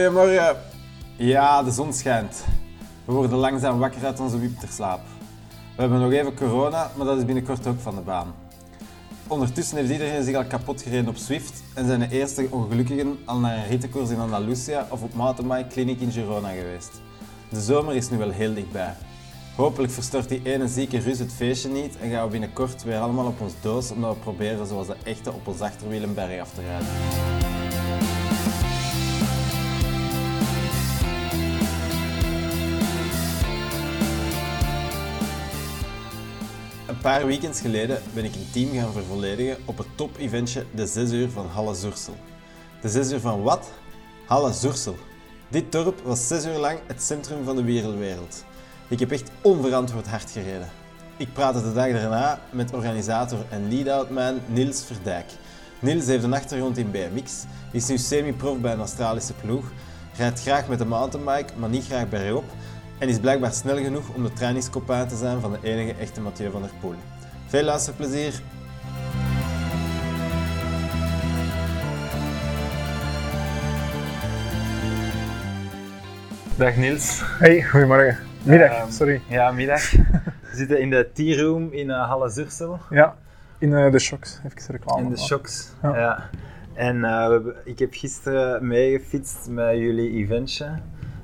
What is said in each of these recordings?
Goedemorgen. Ja, de zon schijnt. We worden langzaam wakker uit onze wipterslaap. We hebben nog even corona, maar dat is binnenkort ook van de baan. Ondertussen heeft iedereen zich al kapot gereden op Swift en zijn de eerste ongelukkigen al naar een rittenkoers in Andalusia of op mountainbike clinic in Girona geweest. De zomer is nu wel heel dichtbij. Hopelijk verstoort die ene zieke Rus het feestje niet en gaan we binnenkort weer allemaal op ons doos omdat we proberen zoals de echte op ons achterwiel een berg af te rijden. Een paar weekends geleden ben ik een team gaan vervolledigen op het top-eventje de 6 uur van Halle Zoersel. De 6 uur van wat? Halle Zoersel. Dit dorp was 6 uur lang het centrum van de wereldwereld. Ik heb echt onverantwoord hard gereden. Ik praatte de dag daarna met organisator en lead-out-man Niels Verdijk. Niels heeft een achtergrond in BMX, is nu semi-prof bij een Australische ploeg, rijdt graag met een mountainbike, maar niet graag bergop en is blijkbaar snel genoeg om de trainingscopain te zijn van de enige echte Mathieu van der Poel. Veel luisterplezier! Dag Niels. Hey, goedemorgen. Middag, Ehm, sorry. Ja, middag. We zitten in de tea room in uh, Halle Zursel. Ja, in eh, de shocks. Even reclame. In de shocks. Ja. Ja. En eh, we hebben- ik heb gisteren meegefietst met jullie eventje.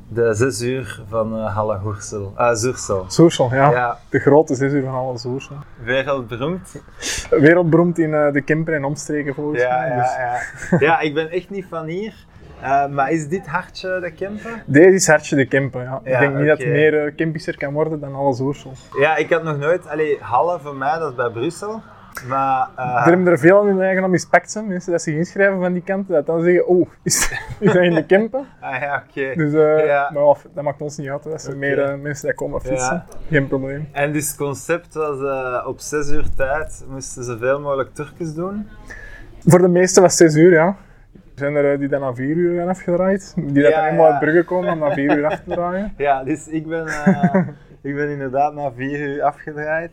De 6 uur van eh, Halle Hoersel. Ah, Zursel. Soersel, ja. Ja, De grote zes uur van alle Soersel. wereldberoemd. Wereldberoemd in eh, de Kemper en omstreken volgens Ja, mij. ja, dus- ja. ja, ik ben echt niet van hier. Eh, maar is dit hartje de Kempen? Deze is Hartje de Kemper, ja. Ja, ik denk niet dat het meer uh, Kempischer kan worden dan alle Soersel. Ja, ik had nog nooit... Allee, Halle voor mij, dat is bij Brussel. Maar... eh, Er hebben er veel aan hun eigen zijn, mensen dat zich inschrijven van die kant, dat dan zeggen, oh, is, is dat in de Kempen? ah ja, oké. Dus eh, Ja. maar dat maakt ons niet uit, dat zijn meer eh, mensen die komen fietsen. Ja. Geen probleem. En dus het concept was op 6 uur tijd moesten ze zoveel mogelijk Turkjes doen. Voor de meeste was 6 uur, ja. Er zijn er die dan na 4 uur gaan afgedraaid. Die dat dan helemaal uit Brugge komen om na 4 uur af te draaien. Ja, dus ik ben, ik ben inderdaad na 4 uur afgedraaid.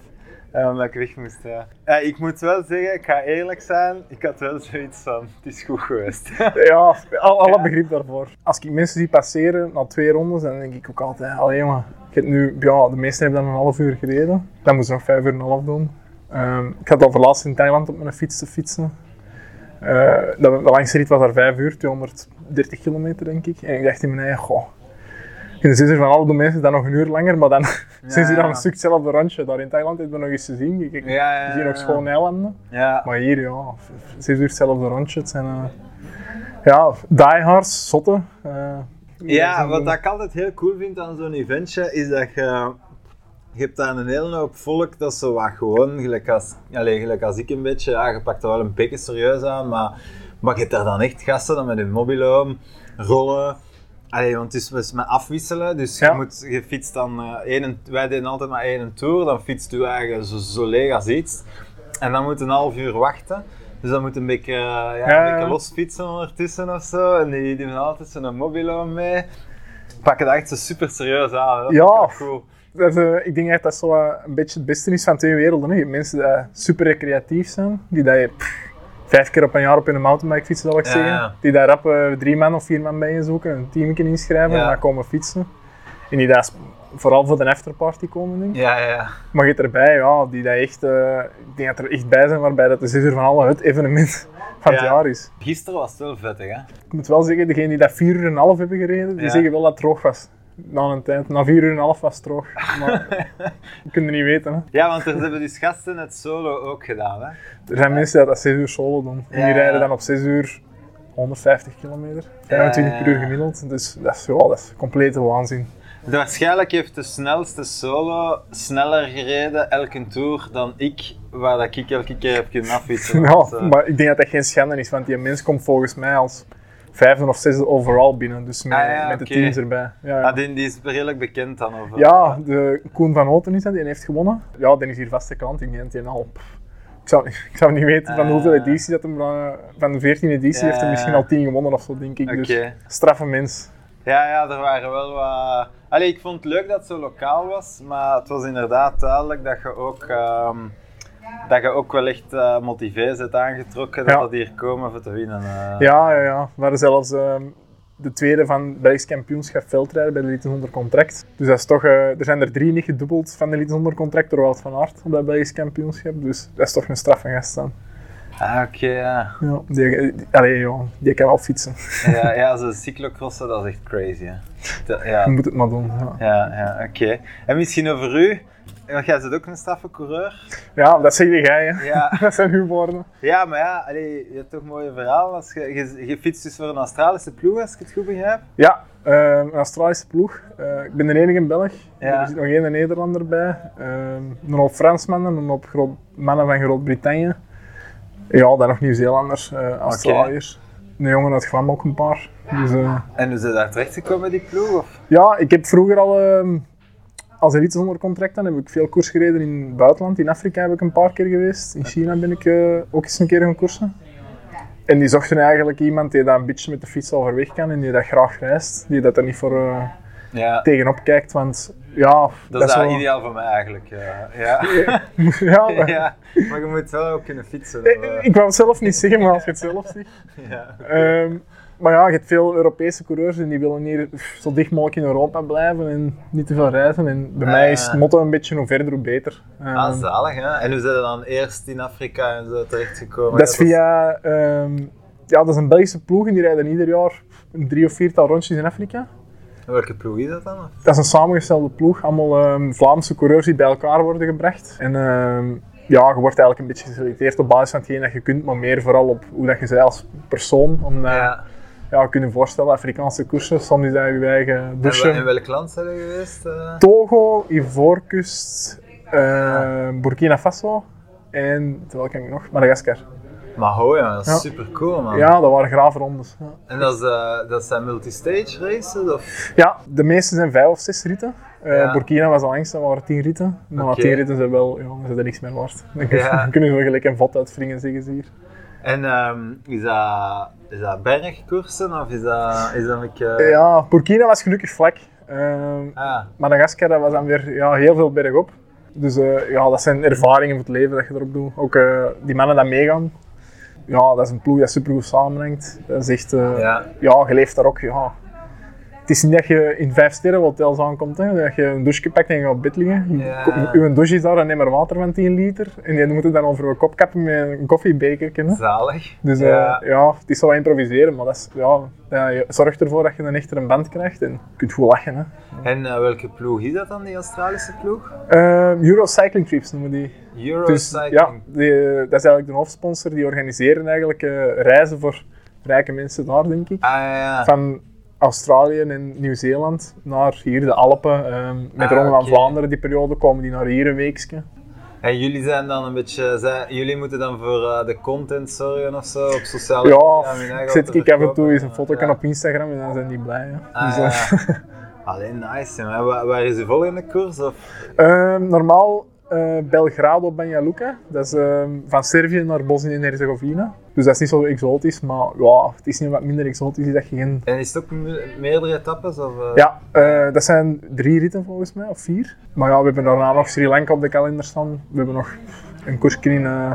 Eh, omdat ik weg moest. Ja. Ik moet wel zeggen, ik ga eerlijk zijn, ik had wel zoiets van: het is goed geweest. Ja, al, alle begrip daarvoor. Als ik mensen zie passeren na twee rondes, dan denk ik ook altijd, allee maar, ik heb nu, ja, de meesten hebben dan een half uur gereden. Dan moest ik nog vijf uur en een half doen. Ehm, ik had al verlaatst in Thailand op mijn fiets te fietsen. Eh, de, de langste rit was daar 5 uur, 230 kilometer denk ik. En ik dacht in mijn eigen, goh, in de zin van alle doen mensen dat nog een uur langer, maar dan zijn ze dan een stuk hetzelfde randje. Daar in Thailand hebben we nog eens te zien. Ik, ik Ja, ja, zie nog ja. schoon eilanden. Ja, Maar hier, ja, zes uur hetzelfde rondje. Het zijn, eh, ja, diehards, zotten. eh, ja wat ik altijd heel cool vind aan zo'n eventje is dat je. Je hebt daar een hele hoop volk dat zo wat gewoon, gelijk als, allez, gelijk als ik een beetje, ja, je pakt er wel een beetje serieus aan, maar, maar je hebt daar dan echt gasten dan met hun mobiloom, rollen. Allee, want het is met afwisselen, dus Ja. je, moet, je fietst dan één, wij deden altijd maar één tour, dan fietst u eigenlijk zo, zo leeg als iets. En dan moet een half uur wachten. Dus dan moet een beetje, eh, ja, Ja, een ja. beetje los fietsen ondertussen of zo. En die, die hebben altijd zo'n mobiloom mee. Pakken dat echt zo super serieus aan. hè. Dat Ja. cool. Dat eh, ik denk dat dat zo een beetje het beste is van twee werelden. Hè. Je hebt mensen die super recreatief zijn, die dat je pff, vijf keer op een jaar op een mountainbike fietsen, zal ik zeggen. ja. Die daar rap eh, drie man of vier man bij je zoeken, een team inschrijven en dan komen fietsen. En die dat vooral voor de afterparty komen, denk ik. Ja, ja, ja. Maar je erbij, ja, die dat echt, eh, dat er echt bij zijn waarbij dat de zes uur van alle het evenement van het Ja. jaar is. Gisteren was het wel vettig, hè? Ik moet wel zeggen, degenen die dat vier uur en een half hebben gereden, die zeggen wel dat het droog was. Na een tijd. Na vier uur en een half was het droog. Maar dat kun je niet weten. Hè. Ja, want er hebben dus gasten het solo ook gedaan, hè? Er zijn mensen die dat zes uur solo doen. En die rijden dan op zes uur 150 kilometer. 25 per uur gemiddeld. Dus dat is, ja, dat is complete waanzin. Waarschijnlijk heeft de snelste solo sneller gereden elke tour dan ik, waar dat ik elke keer heb kunnen affietsen. Ja, eh, maar ik denk dat dat geen schande is, want die mens komt volgens mij als vijfde of zesde overal binnen. Dus met, Ah, ja, met de teams erbij. Ja, ja. ah, die, die is redelijk bekend dan. Of, Ja, de Koen van Houten is dat, die heeft gewonnen. Ja, die is hier vaste klant. Ik denk dat al... Ik zou, ik zou niet weten van Ah. hoeveel editie dat hem... eh, Van de 14e editie heeft hij misschien al 10 gewonnen of zo, denk ik. Dus straffe mens. Ja, ja, er waren wel wat... Allee, ik vond het leuk dat het zo lokaal was, maar het was inderdaad duidelijk dat je ook, ehm, dat je ook wel echt eh motivé zit aangetrokken dat Ja. dat hier komen voor te winnen. eh. Ja, ja, ja. Hadden zelfs... ehm, de tweede van het Belgisch kampioenschap veldrijden bij de Elite zonder contract. Dus dat is toch, eh, er zijn er drie niet gedubbeld van de Elite zonder contract door Wout van Aert op dat Belgisch kampioenschap. Dus dat is toch een straf van gast dan. Ah, oké, ja. Ja, die, die, allee, ja, die kan wel fietsen. ja. Ja, zo'n cyclocrossen, dat is echt crazy, hè. Ja, Je moet het maar doen. Ja, ja, ja oké. En misschien over u, want jij bent ook een straffe coureur. ja dat zeg jij, hè. Ja, Dat zijn uw woorden. ja maar ja, allee, je hebt toch een mooie verhaal. Als je, je, je fietst dus voor een Australische ploeg, als ik het goed begrijp. Ja, eh, een Australische ploeg. Eh, ik ben de enige in Belg. Ja. Er zit nog één Nederlander bij. Uh, een hoop Fransmannen, een hoop groot, mannen van Groot-Brittannië. Ja, dan nog Nieuw-Zeelanders, eh, Australiërs. Een jongen uit Glam ook een paar. Dus, eh, En hoe is je daar terecht gekomen, die ploeg? Of? ja, ik heb vroeger al ehm, als elite zonder contract dan heb ik veel koers gereden in het buitenland. In Afrika heb ik een paar keer geweest. In China ben ik eh, ook eens een keer gaan koersen. En die zochten eigenlijk iemand die dat een beetje met de fiets overweg kan en die dat graag reist. Die dat er niet voor eh, Ja, tegenop kijkt, want ja, dat is wel- ideaal voor mij eigenlijk. Ja, ja. ja, maar- ja. maar je moet wel ook kunnen fietsen. Eh, Ik wou het zelf niet zeggen, maar als je het zelf zegt. ja. Maar ja, je hebt veel Europese coureurs en die willen hier zo dicht mogelijk in Europa blijven en niet te veel reizen. En bij mij is het motto een beetje hoe verder hoe beter. Ehm, Ah, zalig, hè? En hoe zijn je dan eerst in Afrika en zo terechtgekomen? dat is via, ehm, ja, dat is een Belgische ploeg en die rijden ieder jaar een drie of viertal rondjes in Afrika. Welke ploeg is dat dan? Dat is een samengestelde ploeg, allemaal ehm, Vlaamse coureurs die bij elkaar worden gebracht. En ehm, ja, je wordt eigenlijk een beetje geselecteerd op basis van hetgeen dat je kunt, maar meer vooral op hoe dat je bent als persoon. Ja. Ja. je kunt je voorstellen, Afrikaanse koersen, soms is dat je eigen En douche. wel- in welk land zijn je geweest? eh? Togo, Ivoorkust, eh, Burkina Faso en, terwijl kan ik nog, Madagaskar. Maar ho, ja, dat is Ja. super cool, man. Ja, dat waren graafrondes. Ja. En dat, is, eh, dat zijn multistage races? Of? Ja, de meeste zijn vijf of zes ritten. Ja. Burkina was de langste, dat waren tien ritten. Maar tien ritten zijn wel, ja, zijn er niks meer waard. Dan kunnen ze wel gelijk een vat uitwringen, zeggen ze hier. En ehm, is, dat, is dat bergkoersen of is dat, is dat een. Eh, Ja, Burkina was gelukkig vlak. Ehm, Ah, Madagaskar dat was dan weer ja, heel veel bergop. Dus eh, ja, dat zijn ervaringen voor het leven dat je erop doet. Ook eh, die mannen die meegaan. Ja, dat is een ploeg dat supergoed samenhangt. Dat is echt, eh, ja. ja, je leeft daar ook. Ja. Het is niet dat je in vijf sterren hotels aankomt, hè, dat je een douche pakt en je gaat op bed liggen. Ja. Uw douche is daar een emmer water van 10 liter. En die moet je dan over je kop kappen met een koffiebeker. Hè. Zalig. Dus eh, Ja. ja. het is zo wat improviseren, maar dat is, ja, ja, je zorgt ervoor dat je een echter een band krijgt en je kunt goed lachen. Hè. En eh, welke ploeg is dat dan, die Australische ploeg? Eh, Euro Cycling Trips noemen die. Euro Dus Cycling. ja, die, dat is eigenlijk de hoofdsponsor. Die organiseren eigenlijk reizen voor rijke mensen daar, denk ik. Ah, ja, ja. Van Australië en Nieuw-Zeeland naar hier de Alpen. ehm, met Ah, Ronde van. Vlaanderen, die periode, komen die naar hier een weekje. En jullie zijn dan een beetje, jullie moeten dan voor eh, de content zorgen of zo op sociale Ja, media. zet te ik af en toe eens een foto Ja. op Instagram en dan zijn die blij. Ah, Dus, eh, ja. Alleen nice, Waar, waar is de volgende koers? Of? Ehm, normaal eh, Belgrado Banja Luka. Dat is ehm, van Servië naar Bosnië en Herzegovina. Dus dat is niet zo exotisch, maar ja, het is niet wat minder exotisch dat je geen... En is het ook me- meerdere etappes? Of, eh? Ja, eh, dat zijn drie ritten volgens mij, of vier. Maar ja, we hebben daarna nog Sri Lanka op de kalender staan. We hebben nog een koersje in eh,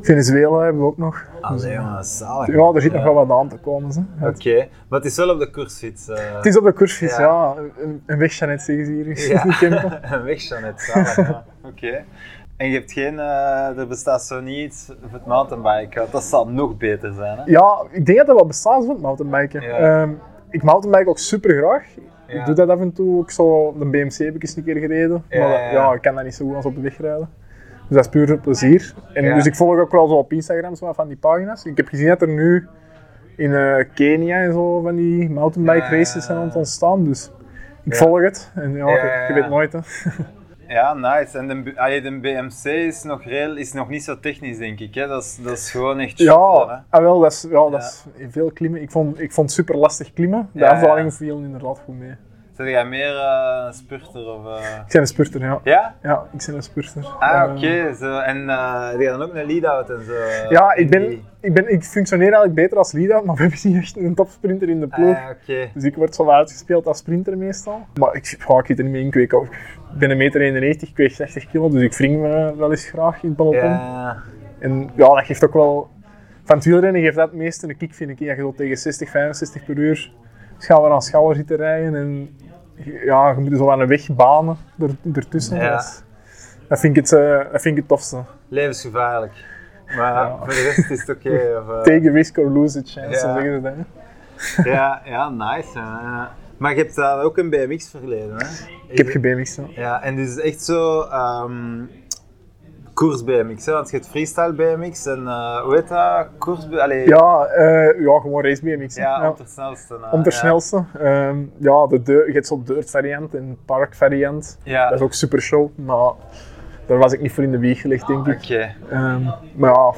Venezuela hebben we ook nog. Allee, jongen, zalig. ja, er zit nog wel wat aan te komen. Oké, maar het is wel op de koersfiets. Het is op de koersfiets, Ja. ja. Een, een wegchanet zeggen ze hier. in Ja. een weg, Jeannette. Zalig. Oké. En je hebt geen, eh, er bestaat zo niet voor het mountainbiken. Dat zal nog beter zijn, hè? Ja, ik denk dat dat wel bestaat van het mountainbiken. Ja. Ehm, ik mountainbike ook super graag. Ja. Ik doe dat af en toe. ook zo de BMC heb ik eens een keer gereden. Ja, maar ja, ik kan dat niet zo goed als op de weg rijden. Dus dat is puur plezier. En. Dus ik volg ook wel zo op Instagram zo van die pagina's. Ik heb gezien dat er nu in eh, Kenia en zo van die mountainbike races zijn aan het ontstaan. Dus ik volg het. En ja, je, weet nooit. Hè. Ja, nice. En de, allee, de BMC is nog, reëel, is nog niet zo technisch, denk ik. Hè? Dat, is, dat is gewoon echt shotten, hè? Ja, ah, wel, dat is, ja, dat Ja. is veel klimmen. Ik vond, ik vond het super lastig klimmen. De Ja, ja. afdaling viel inderdaad goed mee. Zeg jij meer eh, een spurter? Of, eh? Ik ben een spurter, ja. Ja? Ja, ik ben een spurter. Ah, Eh, oké. zo. En eh heb je dan ook een lead-out en zo? Ja, ik, ben, ik, ben, ik functioneer eigenlijk beter als lead maar we hebben niet echt een topsprinter in de ploeg. Ah, oké. Dus ik word zo uitgespeeld als sprinter meestal. Maar ik, ja, ik zit er niet mee in. Ik, ik ben 1,91 meter, ik weeg 60 kilo, dus ik wring me wel eens graag in het peloton. Ja, En ja, dat geeft ook wel van het wielrennen geeft dat het meeste een kick, vind ik. Dat je tegen 60, 65 per uur schouder aan schouder zit te rijden. En ja, je moet zo aan een weg banen er, ertussen. Ja. Dat, dat vind ik het, eh, dat vind ik het tofste. Levensgevaarlijk. Maar Ja. voor de rest is het oké. of, eh, Take a risk or lose a chance, Ja. zo zeggen ze ja, ja, nice. Maar je hebt daar ook een BMX verleden, hè? Ik heb gebemigd. zo. Ja, en dit is echt zo ehm koers BMX, hè? Want je hebt freestyle BMX en eh, hoe heet dat? Koers Allee, Ja, eh, ja, gewoon race BMX. ja, Ja. de snelste. eh, Om de ja. snelste. Ehm, ja, de deur, je hebt zo'n dirt variant en park variant. Ja, Dat is ook super show, maar daar was ik niet voor in de wieg gelegd, denk ik. oké. Ehm, maar ja,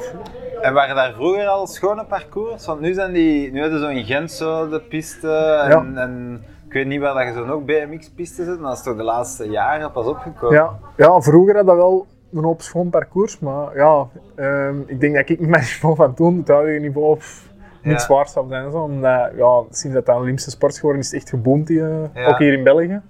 En waren daar vroeger al schone parcours? Want nu zijn die, nu hebben ze zo in Gent zo de piste en, Ja. en ik weet niet waar dat je zo nog BMX-piste zit, maar dat is toch de laatste jaren pas opgekomen? ja, ja, vroeger had dat wel een hoop schoon parcours, maar ja, ehm, ik denk dat ik met niveau van toen, het huidige niveau, niet Ja. zwaar zou zijn. Zo, omdat, ja, sinds dat een Olympische sport is geworden, is het echt geboomd, die, eh, Ja. ook hier in België.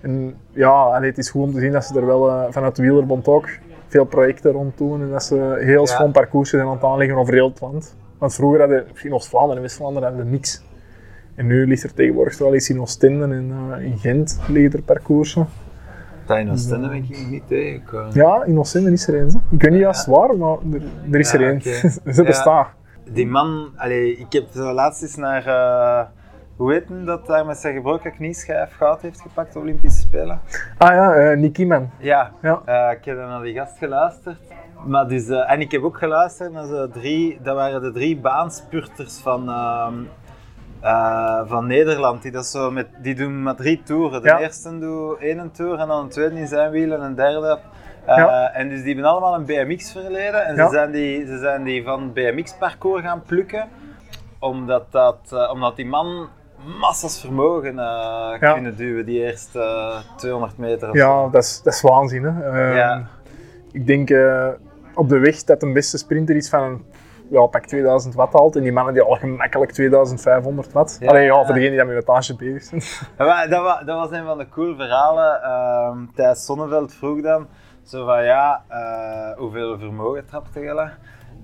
En ja, allee, het is goed om te zien dat ze er wel eh, vanuit de wielerbond ook veel projecten rond doen en dat ze heel schoon parcours zijn aan het aanleggen over heel het land. Want vroeger hadden in Oost-Vlaanderen en West-Vlaanderen hadden we niks. En nu ligt er tegenwoordig wel iets in Oostende en eh, in Gent liggen er parcoursen. Dat in Oostende ben ik niet tegengekomen. Ja, in Oostende is er hè. Ik weet niet juist waar, maar er, er is Ja, er één. oké. Ze Ja. bestaan. Die man, allee, ik heb zo laatst eens naar, eh, hoe heet hem dat daar met zijn gebroken knieschijf goud heeft gepakt op Olympische Spelen? Ah ja, eh Nick Kieman. Ja, Ja. eh, ik heb dan naar die gast geluisterd. Maar dus, eh, en ik heb ook geluisterd naar zo drie, dat waren de drie baanspurters van, eh, van Nederland. Die, dat zo met, die doen maar drie toeren. De Ja. eerste doet één tour en dan een tweede in zijn wiel en een derde. Eh, Ja. En dus die hebben allemaal een BMX-verleden. En Ja. ze, zijn die, ze zijn die van BMX-parcours gaan plukken. Omdat, dat, eh, omdat die man massas vermogen kunnen duwen, die eerste eh, 200 meter of Ja, dat is, dat is waanzin. Hè. Ehm. Ik denk op de weg dat een beste sprinter is van een ja, pak 2000 watt haalt. En die mannen die al gemakkelijk 2500 watt. Ja. Alleen ja, voor degenen die dat met wattage bezig zijn. Ja, dat, wa- dat was een van de cool verhalen. Ehm Thijs Sonneveld vroeg dan zo van ja, eh, hoeveel vermogen trapte je?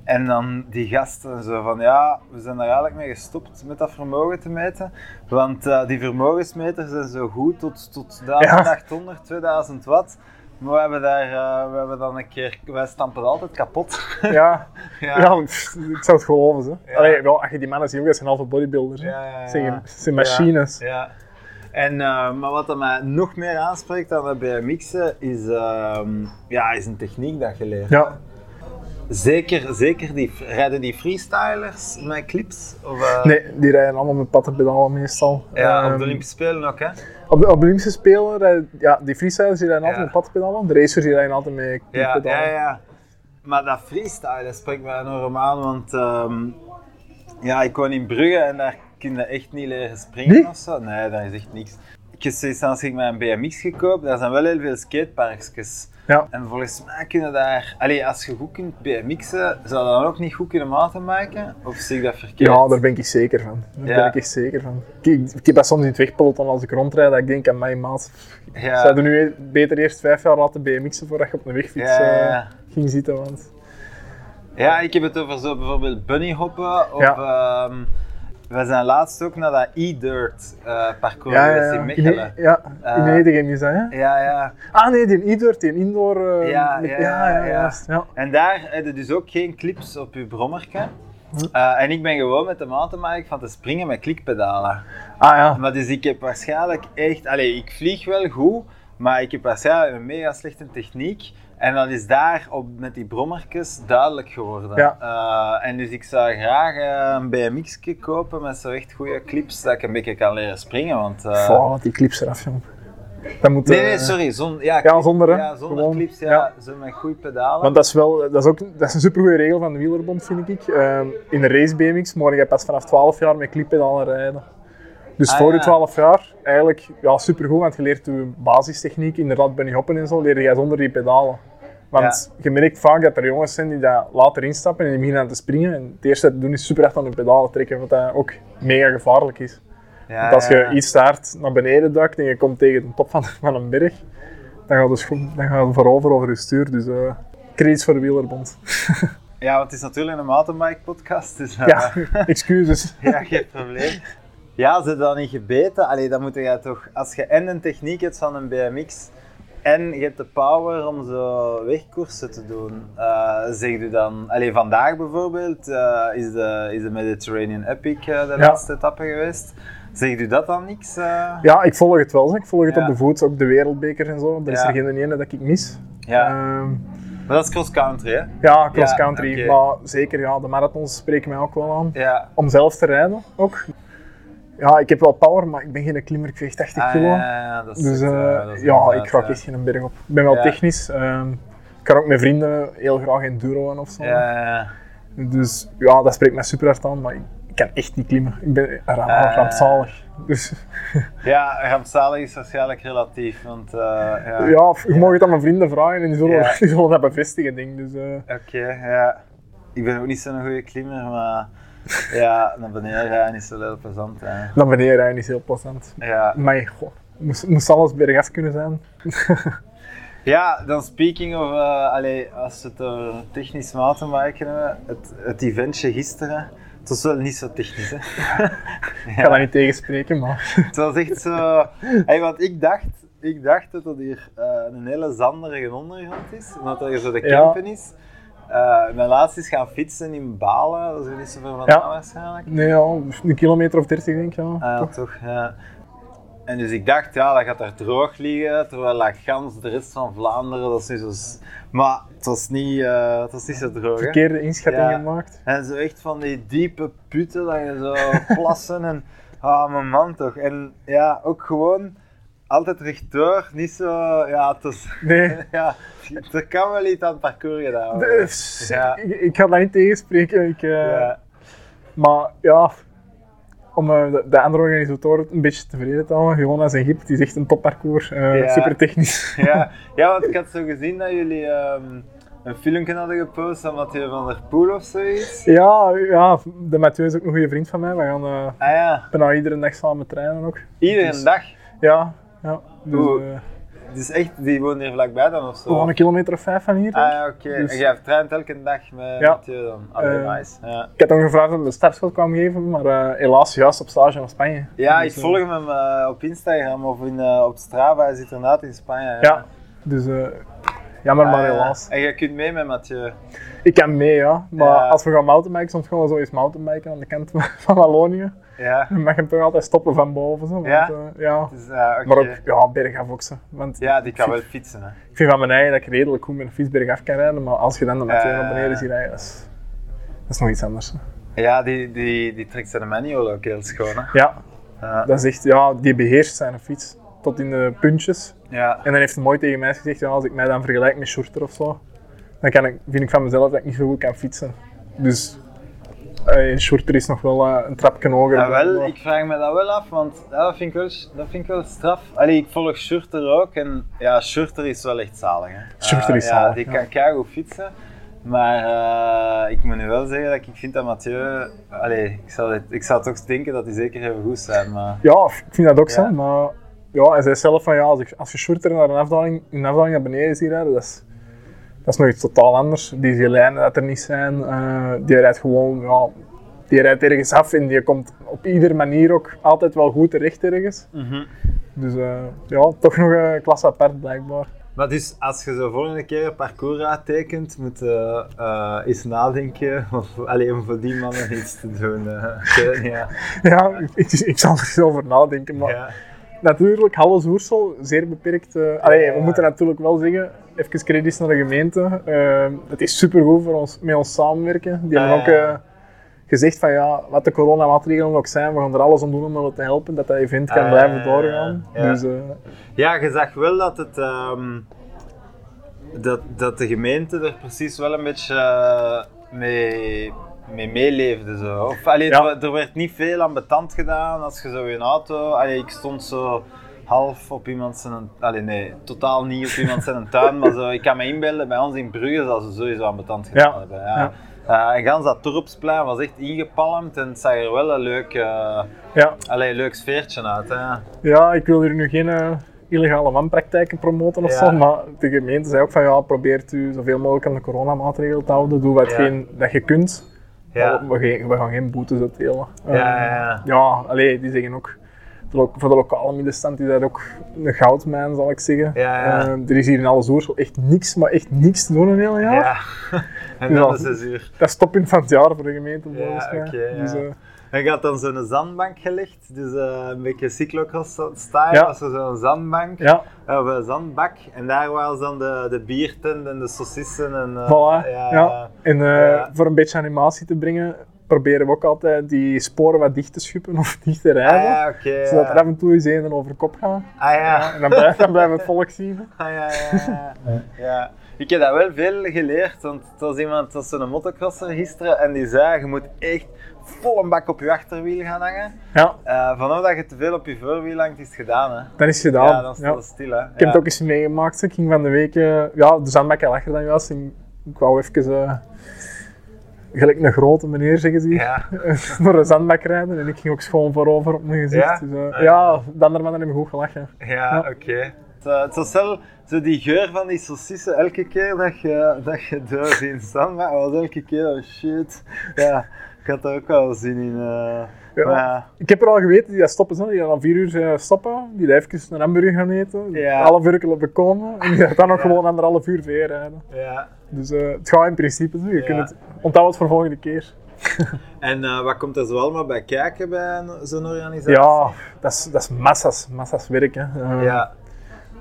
En dan die gasten zo van ja, we zijn daar eigenlijk mee gestopt met dat vermogen te meten. Want eh, die vermogensmeters zijn zo goed tot, tot 1800, 2000 watt. Maar we hebben daar, eh, we hebben dan een keer, wij stampen altijd kapot. ja, Ja. ja. ik zou het geloven. Hè. Ja. Allee, wel, als je die mannen ziet, dat zijn halve bodybuilders. Ja. Zijn, zijn machines. Ja. En, eh, maar wat mij nog meer aanspreekt aan het BMX'en is, ehm, ja, is een techniek dat je leert. Ja. Zeker, zeker die, rijden die freestylers met clips? Of, eh, Nee, die rijden allemaal met pattenpedalen meestal. Ja, op de Olympische Spelen ook, hè? Op de, op de Olympische Spelen, rijden- ja, die freestylers die rijden altijd met pattenpedalen. De racers die rijden altijd met Ja, ja, ja. Maar dat freestylen spreekt mij enorm aan, want ehm, ja, ik woon in Brugge en daar kun je echt niet leren springen Nee? of zo. Nee, daar is echt niks. Ik heb ik mijn BMX gekoopt, daar zijn wel heel veel skateparkjes. Ja. En volgens mij kunnen daar, allee, als je goed kunt BMX'en, zou dat dan ook niet goed kunnen mountainbiken? Of zie ik dat verkeerd? Ja, daar ben ik zeker van. Daar Ja. ben ik echt zeker van. Ik, ik heb dat soms in het wegpeloton als ik rondrijd, dat ik denk aan mijn maat. ja. Zou je nu e- beter eerst vijf jaar laten BMX'en voordat je op een wegfiets Ja, eh, ging zitten? Want... Ja, ik heb het over zo bijvoorbeeld bunnyhoppen of... Ja. We zijn laatst ook naar dat e-dirt eh, parcours Ja, in. Mechelen. In, ja, in Eh, Edegem is dat, hè? Ja, ja. Ah nee, die indoor, die indoor... eh, Ja, met- ja, ja, ja. En daar heb je dus ook geen clips op je brommerke. Eh, en ik ben gewoon met de mountainbike van te springen met klikpedalen. Ah ja. Maar dus ik heb waarschijnlijk echt... Allee, ik vlieg wel goed, maar ik heb waarschijnlijk een mega slechte techniek. En dat is daar op, met die brommertjes duidelijk geworden. Ja. Eh, en dus ik zou graag eh, een BMX kopen met zo echt goede clips, dat ik een beetje kan leren springen. Want, Fuck, die clips eraf, jong. Dat moet, Nee, nee, sorry. Zon, ja, Ja, zonder, hè. Ja, zonder Gewoon, clips, ja. ja. Zo met goede pedalen. Want dat is wel, dat is ook, dat is een supergoeie regel van de wielerbond, vind ik. Ehm, in de race BMX mag je pas vanaf 12 jaar met klippedalen rijden. Dus Ah, voor je ja. 12 jaar, eigenlijk ja, supergoed, want je leert je basistechniek, inderdaad bunny hoppen en zo, leer jij zonder die pedalen. Want je merkt vaak dat er jongens zijn die dat later instappen en die beginnen aan te springen. En het eerste dat te doen is super hard aan de pedalen trekken, wat dat ook mega gevaarlijk is. ja, Want als je iets te hard naar beneden duikt en je komt tegen de top van, van een berg, dan gaat dus dan gaat het voorover over je stuur. Dus eh credits voor de wielerbond. Ja, want het is natuurlijk een mountainbike podcast, dus uh, Ja, excuses. ja, geen probleem. Ja, ze dan niet gebeten, allee, dan moet je toch, als je en een techniek hebt van een BMX en je hebt de power om zo wegkoersen te doen, uh, zeg je dan, allee, vandaag bijvoorbeeld uh, is, de, is de Mediterranean Epic uh, de Ja. laatste etappe geweest. Zegt u dat dan niks? Ja, ik volg het wel. zeg. Ik volg het Ja. op de voet, ook de wereldbeker en zo. Er is er geen ene dat ik mis. Ja. Ehm, Maar dat is cross-country, hè? ja, cross-country. Maar zeker, ja, de marathons spreken mij ook wel aan. Om zelf te rijden ook. Ja, ik heb wel power, maar ik ben geen klimmer. Ik weeg 80 Ah, kilo. ja, ja, dat is Dus het, eh, eh, dat is ja, ik ga eh, echt geen berg op. Ik ben wel technisch. ehm, ik kan ook met vrienden heel graag enduroen of zo. Ja, ja, ja. Dus ja, dat spreekt mij super hard aan, maar ik, kan echt niet klimmen. Ik ben ra- Ah. rampzalig. Dus Ja, rampzalig is waarschijnlijk relatief, want uh, ja. ja, je mag het aan mijn vrienden vragen en die zullen, die zullen dat bevestigen, denk. Dus, eh, Oké, ja. Ik ben ook niet zo'n goede klimmer, maar ja, naar beneden is wel heel plezant. Hè. naar beneden rijden is heel plezant. Ja. Maar goh, moest, moest alles bergaf kunnen zijn. ja, dan speaking of, uh, allee, als we het over technisch mountainbiken hebben, het, het eventje gisteren, het was wel niet zo technisch. Hè. Ik ga dat niet tegenspreken, maar Het was echt zo. Hey, want ik dacht, ik dacht dat het hier uh, een hele zanderige ondergrond is, omdat er zo de Ja. campen is. Uh, mijn laatst is gaan fietsen in Balen, dat is er niet zo ver vandaan Ja. waarschijnlijk. nee, ja, een kilometer of 30 denk ik. Ja. Ah, ja, Toch? toch, ja. En dus ik dacht, ja, dat gaat daar droog liggen, terwijl dat gans de rest van Vlaanderen, dat is niet zo... Maar het was niet, eh, het was niet zo droog. Verkeerde inschatting gemaakt. En zo echt van die diepe putten, dat je zo plassen en... Ah, mijn man toch. En ja, ook gewoon altijd rechtdoor, niet zo... Ja, het. Nee, Ja, er kan wel iets aan het parcours gedaan worden. dus, Ja. ik, ik ga dat niet tegenspreken. Ik, eh, Ja. Maar ja, om eh, de, de andere organisatoren een beetje tevreden te houden, Jonas en Gip, die is echt een topparcours, eh Ja. super technisch. Ja, ja, want ik had zo gezien dat jullie ehm, een filmpje hadden gepost van Mathieu van der Poel of zoiets. Ja, ja, de Mathieu is ook een goede vriend van mij. We gaan Ah ja, bijna iedere dag samen trainen ook. iedere Dus- dag. Ja, ja. Dus, Oeh. eh, Dus echt, die woont hier vlakbij dan of zo? gaan een kilometer of vijf van hier. denk Ah oké. Dus- En jij traint elke dag met Ja. Mathieu dan? Allee, Eh, nice. Ja, Ik had hem gevraagd hij de startschot kwam geven, maar eh, helaas juist op stage naar Spanje. ja ik Dus, volg hem op Instagram of in, op Strava. Hij zit inderdaad in Spanje. Ja, Ja, dus jammer, maar Ah, helaas. En jij kunt mee met Mathieu? Ik kan mee, ja. Maar als we gaan mountainbiken, soms gaan we zo eens mountainbiken aan de kant van Wallonië. Ja. Dan mag je hem toch altijd stoppen van boven. Zo, want, Ja? eh, ja. Dus, eh. Maar ook ja, bergaf ook. Zo. Want Ja, die kan wel fietsen. Hè. ik vind van mijn eigen dat ik redelijk goed met een fiets bergaf kan rijden, maar als je dan de Eh. naar beneden ziet rijden, dat is, dat is nog iets anders. hè. Ja, die, die, die trekt zijn manual ook heel schoon. Hè. Ja, dat is echt, ja, die beheerst zijn fiets tot in de puntjes. ja. En dan heeft hij mooi tegen mij gezegd, ja, als ik mij dan vergelijk met Shorter of zo, dan kan ik, vind ik van mezelf dat ik niet zo goed kan fietsen. Dus eh Shorter is nog wel eh, een trapje hoger. Ja, wel, ik vraag me dat wel af, want ja, dat, vind ik wel, dat vind ik wel straf. Allee, ik volg Schurter ook en ja, Schurter is wel echt zalig. Hè. Eh, is ja, zalig, Die ja. kan keigoed fietsen. Maar eh, ik moet nu wel zeggen dat ik vind dat Mathieu... Allee, ik zou, het, ik zou toch denken dat hij zeker even goed zijn, maar... Ja, ik vind dat ook zo, Ja. maar ja, hij zei zelf van ja, als, ik, als je Shorter naar een afdaling, een afdaling naar beneden ziet rijden, dat is, dat is nog iets totaal anders. Die lijnen dat er niet zijn, eh, die rijdt gewoon, ja, die rijdt ergens af en die komt op iedere manier ook altijd wel goed terecht ergens. Dus eh, ja, toch nog een klasse apart blijkbaar. Maar dus als je zo volgende keer een parcours uittekent, moet je eh, eens nadenken of, allee, om voor die mannen iets te doen. niet, ja. Ja, ik, ik zal er eens over nadenken, maar Ja. natuurlijk, Halle Oersel, zeer beperkt. allee, we moeten natuurlijk wel zeggen, even credits naar de gemeente. eh, het is supergoed voor ons, met ons samenwerken. Die hebben Ja. ook eh, gezegd van ja, wat de coronamaatregelen ook zijn, we gaan er alles aan doen om het te helpen, dat dat event kan Ah, blijven doorgaan. ja. Dus eh, Ja, je zag wel dat het. ehm, dat, dat de gemeente er precies wel een beetje eh, mee, mee meeleefde. Zo. Of, allee, Ja. er, er werd niet veel aan betand gedaan als je zo in auto. Allee, ik stond zo half op iemand zijn. Allee, nee, totaal niet op iemand zijn tuin. Maar zo, ik kan me inbeelden, bij ons in Brugge dat ze sowieso aan betand gedaan Ja. hebben. Ja. Ja. Eh, en gans dat dorpsplein was echt ingepalmd en het zag er wel een leuk, eh, ja. allee, leuk sfeertje uit. Hè. ja, ik wil hier nu geen, eh, illegale wanpraktijken promoten of Ja. zo, maar de gemeente zei ook van ja, probeert u zoveel mogelijk aan de coronamaatregelen te houden, doe wat Ja. geen, dat je kunt. Ja. Maar We, gaan- geen boetes uitdelen. Ja, ja, ja. Eh, ja, allee, die zeggen ook, voor de lokale middenstand is dat ook een goudmijn, zal ik zeggen. Ja, ja. Eh, er is hier in Alles Oersel echt niks, maar echt niks te doen een heel jaar. Ja. En dan de zes uur. Dat is toppunt van het jaar voor de gemeente, Ja, volgens mij. oké, ja. Dus, eh, En je had dan zo'n zandbank gelegd, dus eh, een beetje cyclocross style, Ja. was zo'n zandbank, ja, of een zandbak. En daar waren dan de, de biertent en de saucissen en... eh, voilà. Ja, En Ja. voor een beetje animatie te brengen, proberen we ook altijd die sporen wat dicht te schuppen of dicht te Ah rijden. ja, oké. Zodat ja. er af en toe eens een over kop gaat. Ah ja. En dan blijft, dan blijft het volk zien. Ah, ja, ja, ja. Ik heb dat wel veel geleerd, want het was iemand, was zo'n motocrosser gisteren en die zei, je moet echt vol een bak op je achterwiel gaan hangen. Ja, Eh vanaf dat je te veel op je voorwiel hangt, is het gedaan. Hè. dat is gedaan. Ja, dan het stil. Hè. Ik heb het ook eens meegemaakt. Ik ging van de week, eh, ja, de zandbak lacher dan juist. En ik wou even, eh, gelijk een grote meneer zeggen ze hier, Ja. door een zandbak rijden. En ik ging ook schoon voorover op mijn gezicht. Ja? Dus, eh, ja, de andere mannen hebben goed gelachen. Ja, oké. Het, eh, het was wel zo die geur van die saucissen elke keer dat je, dat je door maar het was elke keer, oh shit. Ja, ik had er ook wel zin in. eh. Ja. Maar Ik heb er al geweten die dat stoppen, zo, die dan om vier uur stoppen, die daar even een hamburger gaan eten, Ja. half uur bekomen en die dan nog gewoon anderhalf uur weer rijden. ja. Dus eh, het gaat in principe zo, je kunt het, onthoud het voor volgende keer. En eh, wat komt er zo allemaal bij kijken bij zo'n organisatie? Ja, dat is, dat is massa's, massa's werk. Hè. Eh, Ja,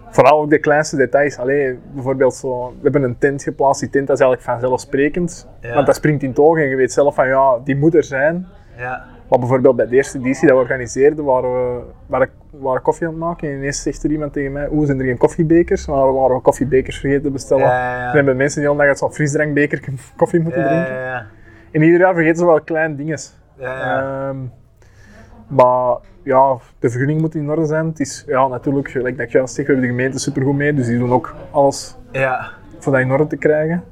Vooral ook de kleinste details. Allee, bijvoorbeeld zo, we hebben een tent geplaatst, die tent dat is eigenlijk vanzelfsprekend. Ja. Want dat springt in het oog en je weet zelf van ja, die moet er zijn. ja, Maar bijvoorbeeld bij de eerste editie dat we organiseerden, waren we waren, waren koffie aan het maken. En ineens zegt er iemand tegen mij, oeh, zijn er geen koffiebekers? Maar we waren we koffiebekers vergeten te bestellen. Ja, ja, ja. Dan hebben mensen die uit zo'n frisdrankbeker koffie moeten ja, drinken. ja, ja. En ieder jaar vergeten ze wel kleine dingen. Ehm, maar ja, de vergunning moet in orde zijn. Het is ja, natuurlijk, gelijk dat ik juist zeg, we hebben de gemeente supergoed mee, dus die doen ook alles ja. voor dat in orde te krijgen.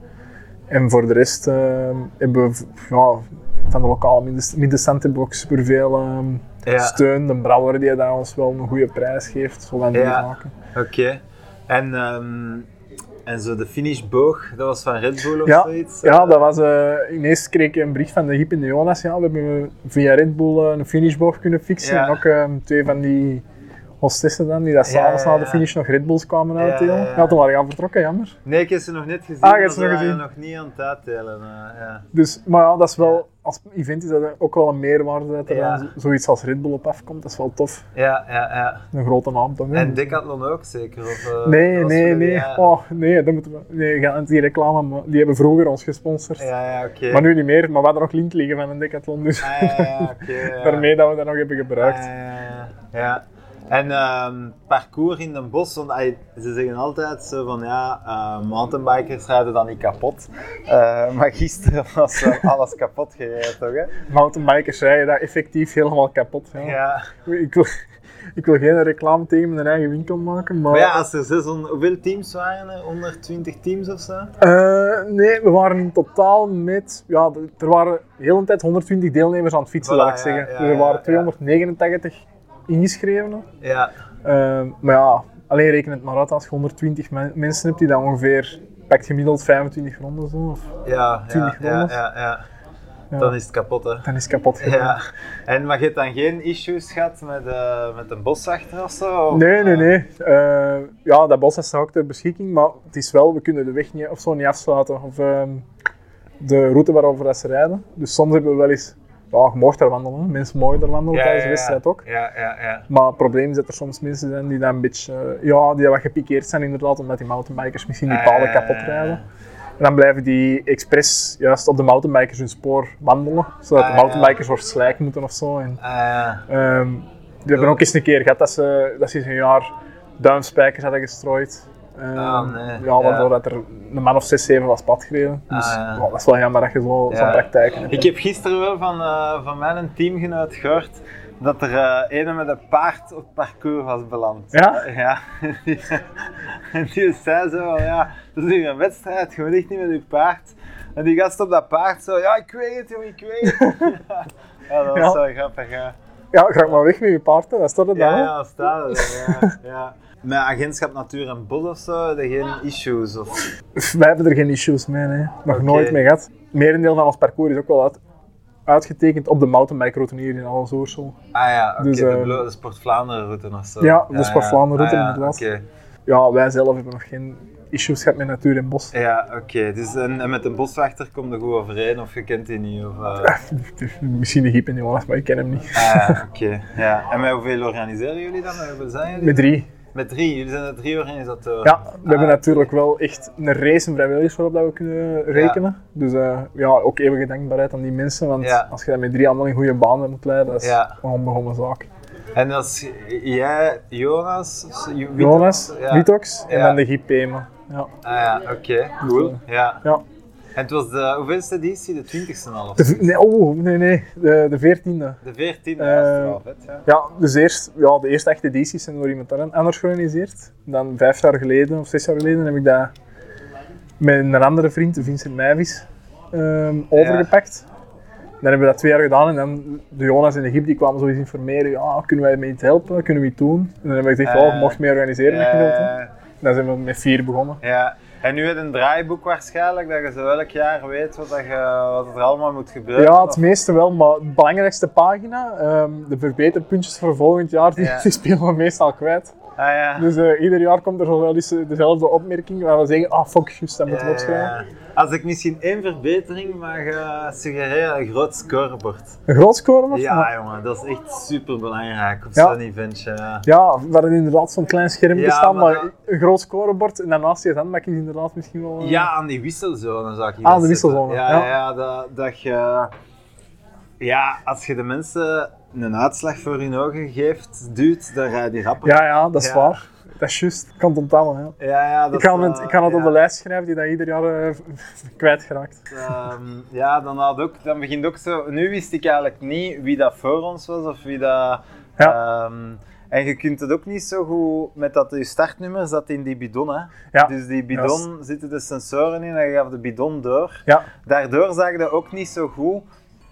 En voor de rest ehm, hebben we ja, van de lokale ook superveel Ja. steun. De brouwer die daar ons wel een goede prijs geeft, zo van die Ja. zaken. Oké. En, ehm, en zo de finishboog, dat was van Red Bull of Ja, zoiets? ja, dat was, eh, ineens kreeg ik een bericht van de Hip en de Jonas. Ja, we hebben via Red Bull eh, een finishboog kunnen fixen. En ook ehm, twee van die hostessen dan, die dat s'avonds na de finish nog Red Bulls kwamen uitdelen. ja, Ja, toen waren we gaan vertrokken, jammer. Nee, ik heb ze nog net gezien. Ah, hebt maar ze nog gezien? nog niet aan het uitdelen. ja. Dus, maar ja, dat is wel, als event is dat ook wel een meerwaarde dat er zoiets als Red Bull op afkomt. Dat is wel tof. Ja, ja, ja. Een grote naam toch? En Decathlon ook zeker? Of, eh, Nee, nee, nee. Oh, nee, dat moeten we, nee, niet die reclame, maar die hebben vroeger ons gesponsord. ja, ja oké. Maar nu niet meer, maar we hadden nog link liggen van een Decathlon, dus Ah, ja, ja, daarmee dat we dat nog hebben gebruikt. Ah, ja, ja, ja. En ehm, parcours in den bos, want ay, ze zeggen altijd zo van ja, eh, mountainbikers rijden dan niet kapot. Eh, maar gisteren was alles kapot gereden toch hè? Mountainbikers rijden dat effectief helemaal kapot. Ja. Ja. Ik, wil, ik wil geen reclame tegen mijn eigen winkel maken, maar... Maar ja, als er 600, hoeveel teams waren er? 120 teams of zo? Eh, nee, we waren in totaal met... Ja, er waren de hele tijd 120 deelnemers aan het fietsen, Voilà, zal ik ja, zeggen. ja, dus er waren ja. 289 ingeschrevenen. Ja. Eh, maar ja, alleen reken het maar uit als je 120 men- mensen hebt die dan ongeveer... Pakt gemiddeld 25 ronden zo, of Ja, ja, 20 ja, rondes. ja, ja. Ja. Dan is het kapot hè. dan is het kapot. Ja. En maar je hebt dan geen issues gehad met, eh, met een boswachter of zo? Of, Nee, nee, eh, nee. Eh, ja, dat bos staat ook ter beschikking, maar het is wel, we kunnen de weg niet, of zo niet afsluiten. Of ehm, de route waarover dat ze rijden. Dus soms hebben we wel eens, ja, je mag daar wandelen, mensen mogen daar wandelen Ja, tijdens de wedstrijd ook. Ja, ja, ja. Maar het probleem is dat er soms mensen zijn die dan een beetje, eh, ja, die wat gepikeerd zijn inderdaad, omdat die mountainbikers misschien die Ah, ja, kapot rijden. En dan blijven die expres juist op de mountainbikers hun spoor wandelen, zodat Ah, de ja. mountainbikers door slijk moeten of zo. En, Ah, ja. Ehm, die hebben ook eens een keer gehad dat ze, dat ze eens een jaar duimspijkers hadden gestrooid. Ehm, Ah, nee. Ja, waardoor Ja. dat er een man of zes, zeven was pad gereden. Dus Ah, ja. dat is wel jammer dat je zo, Ja. zo'n praktijk hebt. Ik heb gisteren wel van, eh, van mijn teamgenoot gehoord dat er eh een met een paard op het parcours was beland. Ja? Ja. En die zei zo ja, dat is hier een wedstrijd, je moet echt niet met je paard. En die gast op dat paard zo, ja, ik weet het jongen, ik weet het. ja. dat was zo grappig, ja. Ja, ga maar weg met je paard, hè. dat staat er dan. Ja, dat staat er. Ja, ja. Met agentschap Natuur en Bos of zo, geen issues? Of... Wij hebben er geen issues mee, nee. nog nooit mee gehad. Merendeel van ons parcours is ook wel uit, uitgetekend op de mountainbike-route hier in Alles-Oorsel. Ah ja, oké, Dus, de, eh, de Sport Vlaanderen route of zo. Ja, de Sport Vlaanderen route, Ah ja, inderdaad. Oké, Ja, wij zelf hebben nog geen issues gehad met natuur en bos. ja, oké. Dus, en, en met een boswachter komt er goed overeen of je kent die niet? Of, eh? Misschien de Giep en Jonas, maar ik ken hem niet. Ah ja, oké. Ja. En met hoeveel organiseren jullie dan? Met hoeveel zijn jullie? Met drie. Met drie, jullie zijn er drie organisatoren. Ja, we hebben Ah, natuurlijk wel echt een race en vrijwilligers waarop dat we kunnen rekenen. Dus eh, ja, ook eeuwige dankbaarheid aan die mensen, want Ja. als je dat met drie allemaal in goede banen moet leiden, dat is Ja. een onbegonnen zaak. En dat is jij, Jonas? Jonas. Vitox en dan de Pema. Ja. Ah ja, oké, cool. Ja. Ja. En het was de, hoeveelste editie? De twintigste al? De, nee, oh, nee, nee, de, de veertiende. De veertiende, Eh, ja, dat vet, ja. Ja, dus eerst, ja, de eerste echte edities zijn door iemand anders georganiseerd. Dan vijf jaar geleden of zes jaar geleden heb ik dat met een andere vriend, Vincent Meijvis, ehm, overgepakt. Dan hebben we dat twee jaar gedaan en dan de Jonas en de Gip die kwamen zoiets informeren. Ja, kunnen wij met iets helpen? Kunnen we iets doen? En dan hebben we gezegd, oh, je mocht mee organiseren met. Eh, Dan zijn we met vier begonnen. ja. En nu heb je een draaiboek waarschijnlijk, dat je zo elk jaar weet wat, dat je, wat er allemaal moet gebeuren. Ja, het meeste wel, maar de belangrijkste pagina, ehm, de verbeterpuntjes voor volgend jaar, die, Ja. die spelen we meestal kwijt. Ah ja. Dus eh, ieder jaar komt er wel eens eh, dezelfde opmerking waar we zeggen, ah fuck, juist, dat moeten we Ja, opschrijven. Als ik misschien één verbetering mag eh, suggereren, een groot scorebord. Een groot scorebord? Ja, Maar- jongen, dat is echt super belangrijk op Ja. zo'n eventje. ja. Waar er inderdaad zo'n klein schermpje Ja, staat, maar een groot scorebord en daarnaast je zandbak is inderdaad misschien wel... Ja, aan die wisselzone zou ik hier Ah, wel de wisselzone, Ja, ja. ja. dat, dat je... Ja, als je de mensen een uitslag voor hun ogen geeft, duwt, dan ga je die rapper. ja, ja, dat is Ja. waar. Dat is juist. Ik kan het ja. ja, ja dat Ik kan is, het, ik kan het op de lijst schrijven die dat ieder jaar eh, kwijtgeraakt. Ehm, ja, dan, had ook, dan begint ook zo... Nu wist ik eigenlijk niet wie dat voor ons was of wie dat... Ja. ehm, en je kunt het ook niet zo goed met dat je startnummer zat in die bidon. Hè. Ja. Dus die bidon zitten de sensoren in en je gaf de bidon door. Ja, Daardoor zag je ook niet zo goed.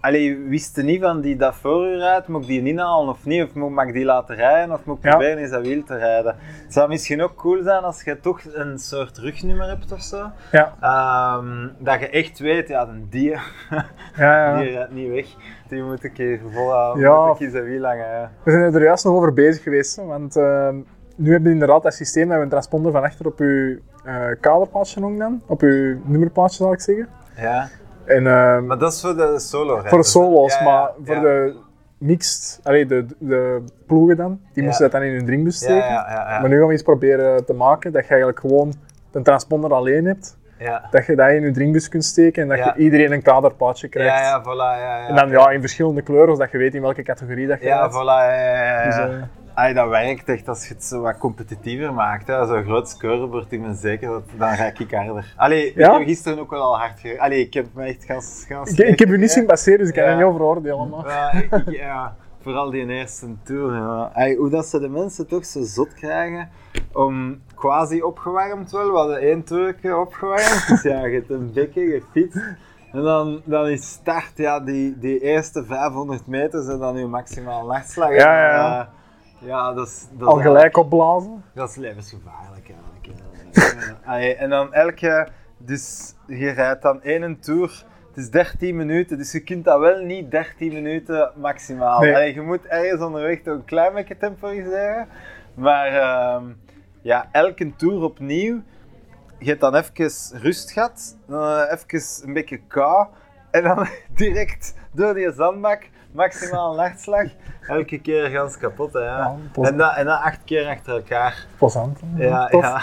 Allee, je wist niet van die dat voor u rijdt, moet ik die inhalen of niet? Of moet mag ik die laten rijden of moet ik Ja. proberen in zijn wiel te rijden? Het zou misschien ook cool zijn als je toch een soort rugnummer hebt of zo. ja, Ehm, dat je echt weet, ja, een die, ja. ja. die rijdt niet weg. Die moet ik hier volhouden, Ja. moet ik in zijn wiel hangen. Ja. We zijn er juist nog over bezig geweest, hè, want ehm, nu hebben we inderdaad dat systeem dat we een transponder van achter op uw eh kaderplaatje hangt dan, op uw nummerplaatje zal ik zeggen. ja. En, ehm, Maar dat is voor de solo voor de solo's, Ja, maar voor de mixed, allee, de, de ploegen dan, die moesten dat dan in hun drinkbus steken. Maar nu gaan we iets proberen te maken dat je eigenlijk gewoon een transponder alleen hebt, ja. dat je dat in je drinkbus kunt steken en dat Ja. je iedereen een kaderplaatje krijgt. Ja, ja, voilà, ja, ja. En dan ja, in verschillende kleuren, zodat je weet in welke categorie dat je Ja, rijdt. voilà, ja, ja, ja. Dus, ja. Allee, dat werkt echt als je het zo wat competitiever maakt. hè. Zo'n groot scorebord, ik ben zeker dat dan raak ik harder. Allee, Ja? ik heb gisteren ook wel al hard gereden. Allee, ik heb me echt gas... gas ik, ik heb u niet zien passeren, dus ik kan er niet over oordelen. Maar. Ja, vooral die eerste tour. Ja. Allee, hoe dat ze de mensen toch zo zot krijgen om quasi opgewarmd wel. We hadden één toerke opgewarmd, dus ja, je hebt een bekken, je fietst. En dan, dan is start, ja, die, die eerste 500 meter zijn dan je maximaal nachtslag. Ja, ja. En, eh, ja, dat is, dat Al gelijk opblazen. dat is levensgevaarlijk eigenlijk. Allee, en dan elke, dus je rijdt dan één tour, het is 13 minuten, dus je kunt dat wel niet 13 minuten maximaal. Nee. Allee, je moet ergens onderweg toch een klein beetje temporiseren. Maar ehm, ja, elke tour opnieuw, je hebt dan even rust gehad, dan even een beetje kou, en dan direct door die zandbak, maximaal nachtslag. Elke keer gans kapot, hè, ja. Ja, pos- En dat, en dat acht keer achter elkaar. Plezant. Ja, Tof. ja.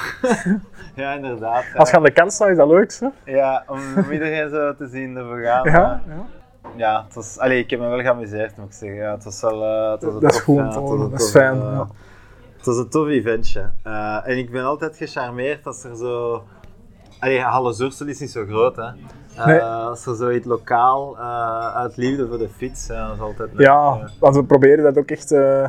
ja, inderdaad. Als je aan de kant staat, is dat leuk? Ja, om, om iedereen zo te zien dat we gaan. Ja, Ja, ja. het was, allee, ik heb me wel geamuseerd, moet ik zeggen. Ja, het was wel eh, het was een Dat is tof, goed te horen, een dat is tof, fijn, ja. Het was een tof eventje. Eh, en ik ben altijd gecharmeerd als er zo... Allee, Halle Zursel is niet zo groot, hè. Eh, Nee. Als er zoiets lokaal, eh, uit liefde voor de fiets, ja, dat is altijd leuk. Ja, eh. want we proberen dat ook echt eh,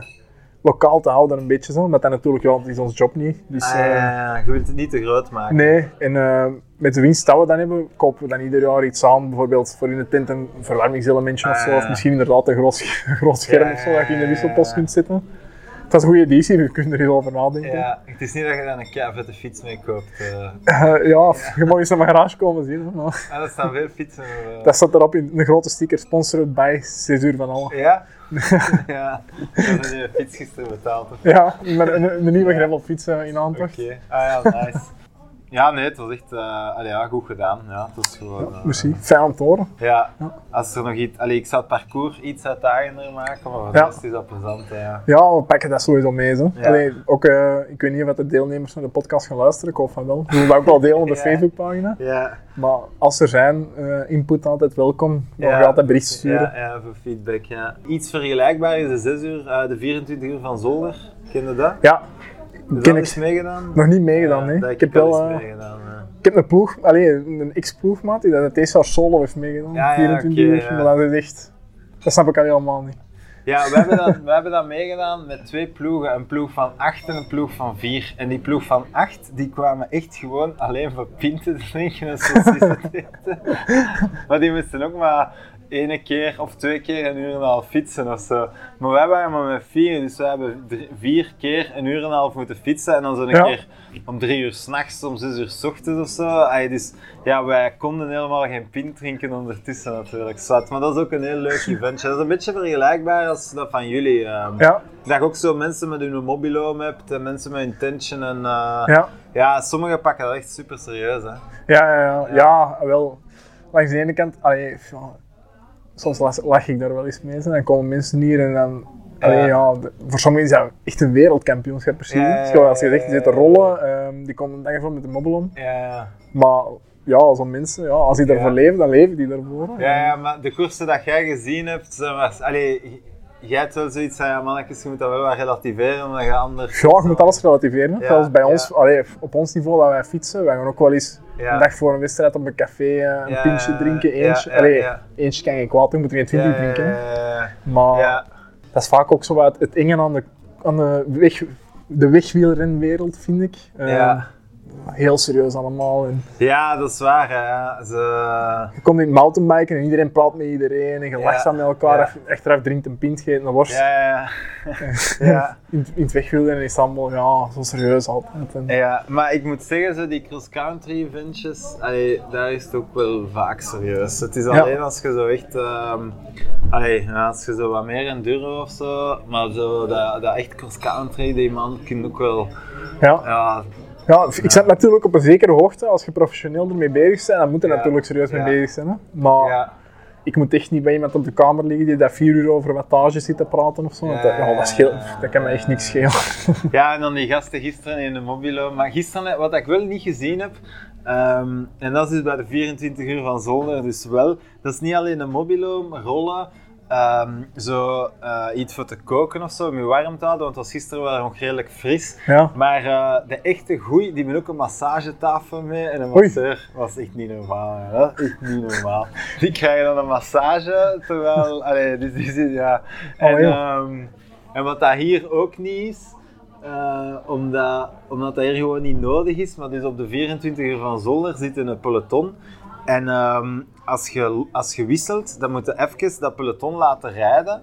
lokaal te houden, een beetje zo. Maar dat natuurlijk, ja, het is ons job niet. Dus, Ah, ja, eh, ja, je wilt het niet te groot maken. Nee, en eh, met de winst dat we dan hebben, kopen we dan ieder jaar iets aan. Bijvoorbeeld voor in de tent een verwarmingselementje of Ah, zo. Of misschien inderdaad een groot, groot scherm of zo, dat je in de wisselpost kunt zetten. Het was een goede editie, je kunt er heel over nadenken. Ja, het is niet dat je daar een kei vette fiets mee koopt. eh. Eh, ja, je mag eens naar mijn garage komen zien. Maar. Ah, er staan veel fietsen. eh. Dat staat erop in een grote sticker, sponsored 6 uur van alle. Ja? ja. Ik heb een nieuwe fiets gisteren betaald. of- Ja, met een, een nieuwe gravelfiets in aantocht. Oké. Ah ja, nice. Ja, nee, het was echt uh, allee, ja, goed gedaan. Ja, het was gewoon, eh, Merci, fijn om te horen. ja, Ja. als er nog iets... Allee, ik zou het parcours iets uitdagender maken, maar voor Ja. rest is dat plezant. Ja. Ja, we pakken dat sowieso mee. Zo. Ja. Allee, ook, eh, ik weet niet of de deelnemers naar de podcast gaan luisteren, ik hoop van wel. We zullen dat ook wel delen op de Ja. Facebookpagina. Ja, Maar als er zijn, eh, input altijd welkom. Dan Ja. je altijd berichten sturen. ja, ja, voor feedback. Ja. Iets vergelijkbaar is de 6 uur, eh, de 24 uur van Zolder. Ken je dat? Ja, Is ken ik. meegedaan? Nog niet meegedaan, Ja, nee. Ik heb wel eh, meegedaan. ik heb een ploeg, allee, een ex-ploegmaat die dat het eerste jaar solo heeft meegedaan. Ja, ja, 24 oké, uur, maar dat is echt... Dat snap ik al helemaal niet. Ja, we hebben, dat, we hebben dat meegedaan met twee ploegen. Een ploeg van 8 en een ploeg van 4. En die ploeg van 8 die kwamen echt gewoon alleen voor pinten te drinken en te eten. Maar die moesten ook maar ene keer of twee keer een uur en een half fietsen of zo. Maar wij waren maar met vier, dus we hebben drie- vier keer een uur en een half moeten fietsen. En dan zo'n Ja. keer om drie uur s'nachts, om zes uur s ochtends of zo. Dus ja, wij konden helemaal geen pint drinken ondertussen natuurlijk. Zwart. Maar dat is ook een heel leuk eventje. Dat is een beetje vergelijkbaar als dat van jullie. ehm. Ja, Dat je ook zo mensen met hun mobiloom hebt en mensen met hun tension. En, eh, ja. ja, sommigen pakken dat echt super serieus. Hè. Ja, ja, ja, ja, wel. Langs de ene kant, allee, soms lach, lach ik daar wel eens mee. zo. Dan komen mensen hier en dan. Allee, Ja. de- voor sommigen is dat echt een wereldkampioenschap precies. Als je zegt, die zitten rollen, ehm, die komen dag ervoor met de mobiel om. Maar ja, zo'n mensen, ja, als die daarvoor leven, dan leven die daarvoor. Ja, ja, maar de koersen dat jij gezien hebt, maar, allee, jij hebt wel zoiets van, ja mannetjes, je moet dat wel wat relativeren, omdat je anders... Ja, je moet alles relativeren. hè. Ja, Zelfs bij ja. ons, allee, op ons niveau dat wij fietsen, wij gaan ook wel eens Ja. een dag voor een wedstrijd op een café eh, een pintje drinken. Eentje, allee, eentje kan geen kwaad doen, moet er geen twintig drinken. Maar dat is vaak ook zo wat het enge aan de, aan de, weg, de wegwielrenwereld, vind ik. Eh, ja. Heel serieus allemaal. En ja, dat is waar. Hè. Ze... je komt in mountainbiken en iedereen praat met iedereen en je lacht met elkaar. Achteraf drinkt een pint, geeft een worst. Ja, ja, ja. In, in het wegwielrennen is het allemaal ja, zo serieus altijd. En, Ja, maar ik moet zeggen, zo die cross-country eventjes, allee, daar is het ook wel vaak serieus. Het is Ja. alleen als je zo echt, allee, ja, als je zo wat meer enduro of zo, maar zo dat, dat echt cross-country, die man je ook wel, ja. ja, Ja, ik zet natuurlijk op een zekere hoogte, als je professioneel ermee bezig bent, dan moet je natuurlijk serieus mee bezig zijn. Hè. Maar ja, ik moet echt niet bij iemand op de kamer liggen die daar vier uur over wattage zit te praten of zo. dat, ja, dat, scheelt, dat kan me echt niks schelen. ja, en dan die gasten gisteren in de mobilo. Maar gisteren, wat ik wel niet gezien heb, ehm, en dat is dus bij de 24 uur van Zolder, dus wel, dat is niet alleen een mobilo, maar rollen, ehm, zo eh, iets voor te koken of zo, om je warm te houden, want het was gisteren wel nog redelijk fris. Ja. Maar eh, de echte goeie, die hebben ook een massagetafel mee en een masseur was echt niet normaal. hè. Dat is echt niet normaal. Die krijgen dan een massage, terwijl, allee, dus ja. En, Oh, joh. ehm, en wat dat hier ook niet is, eh, omdat, omdat dat hier gewoon niet nodig is, maar dus op de 24 uur van Zolder zit een peloton. En ehm, als, je, als je wisselt, dan moet je even dat peloton laten rijden.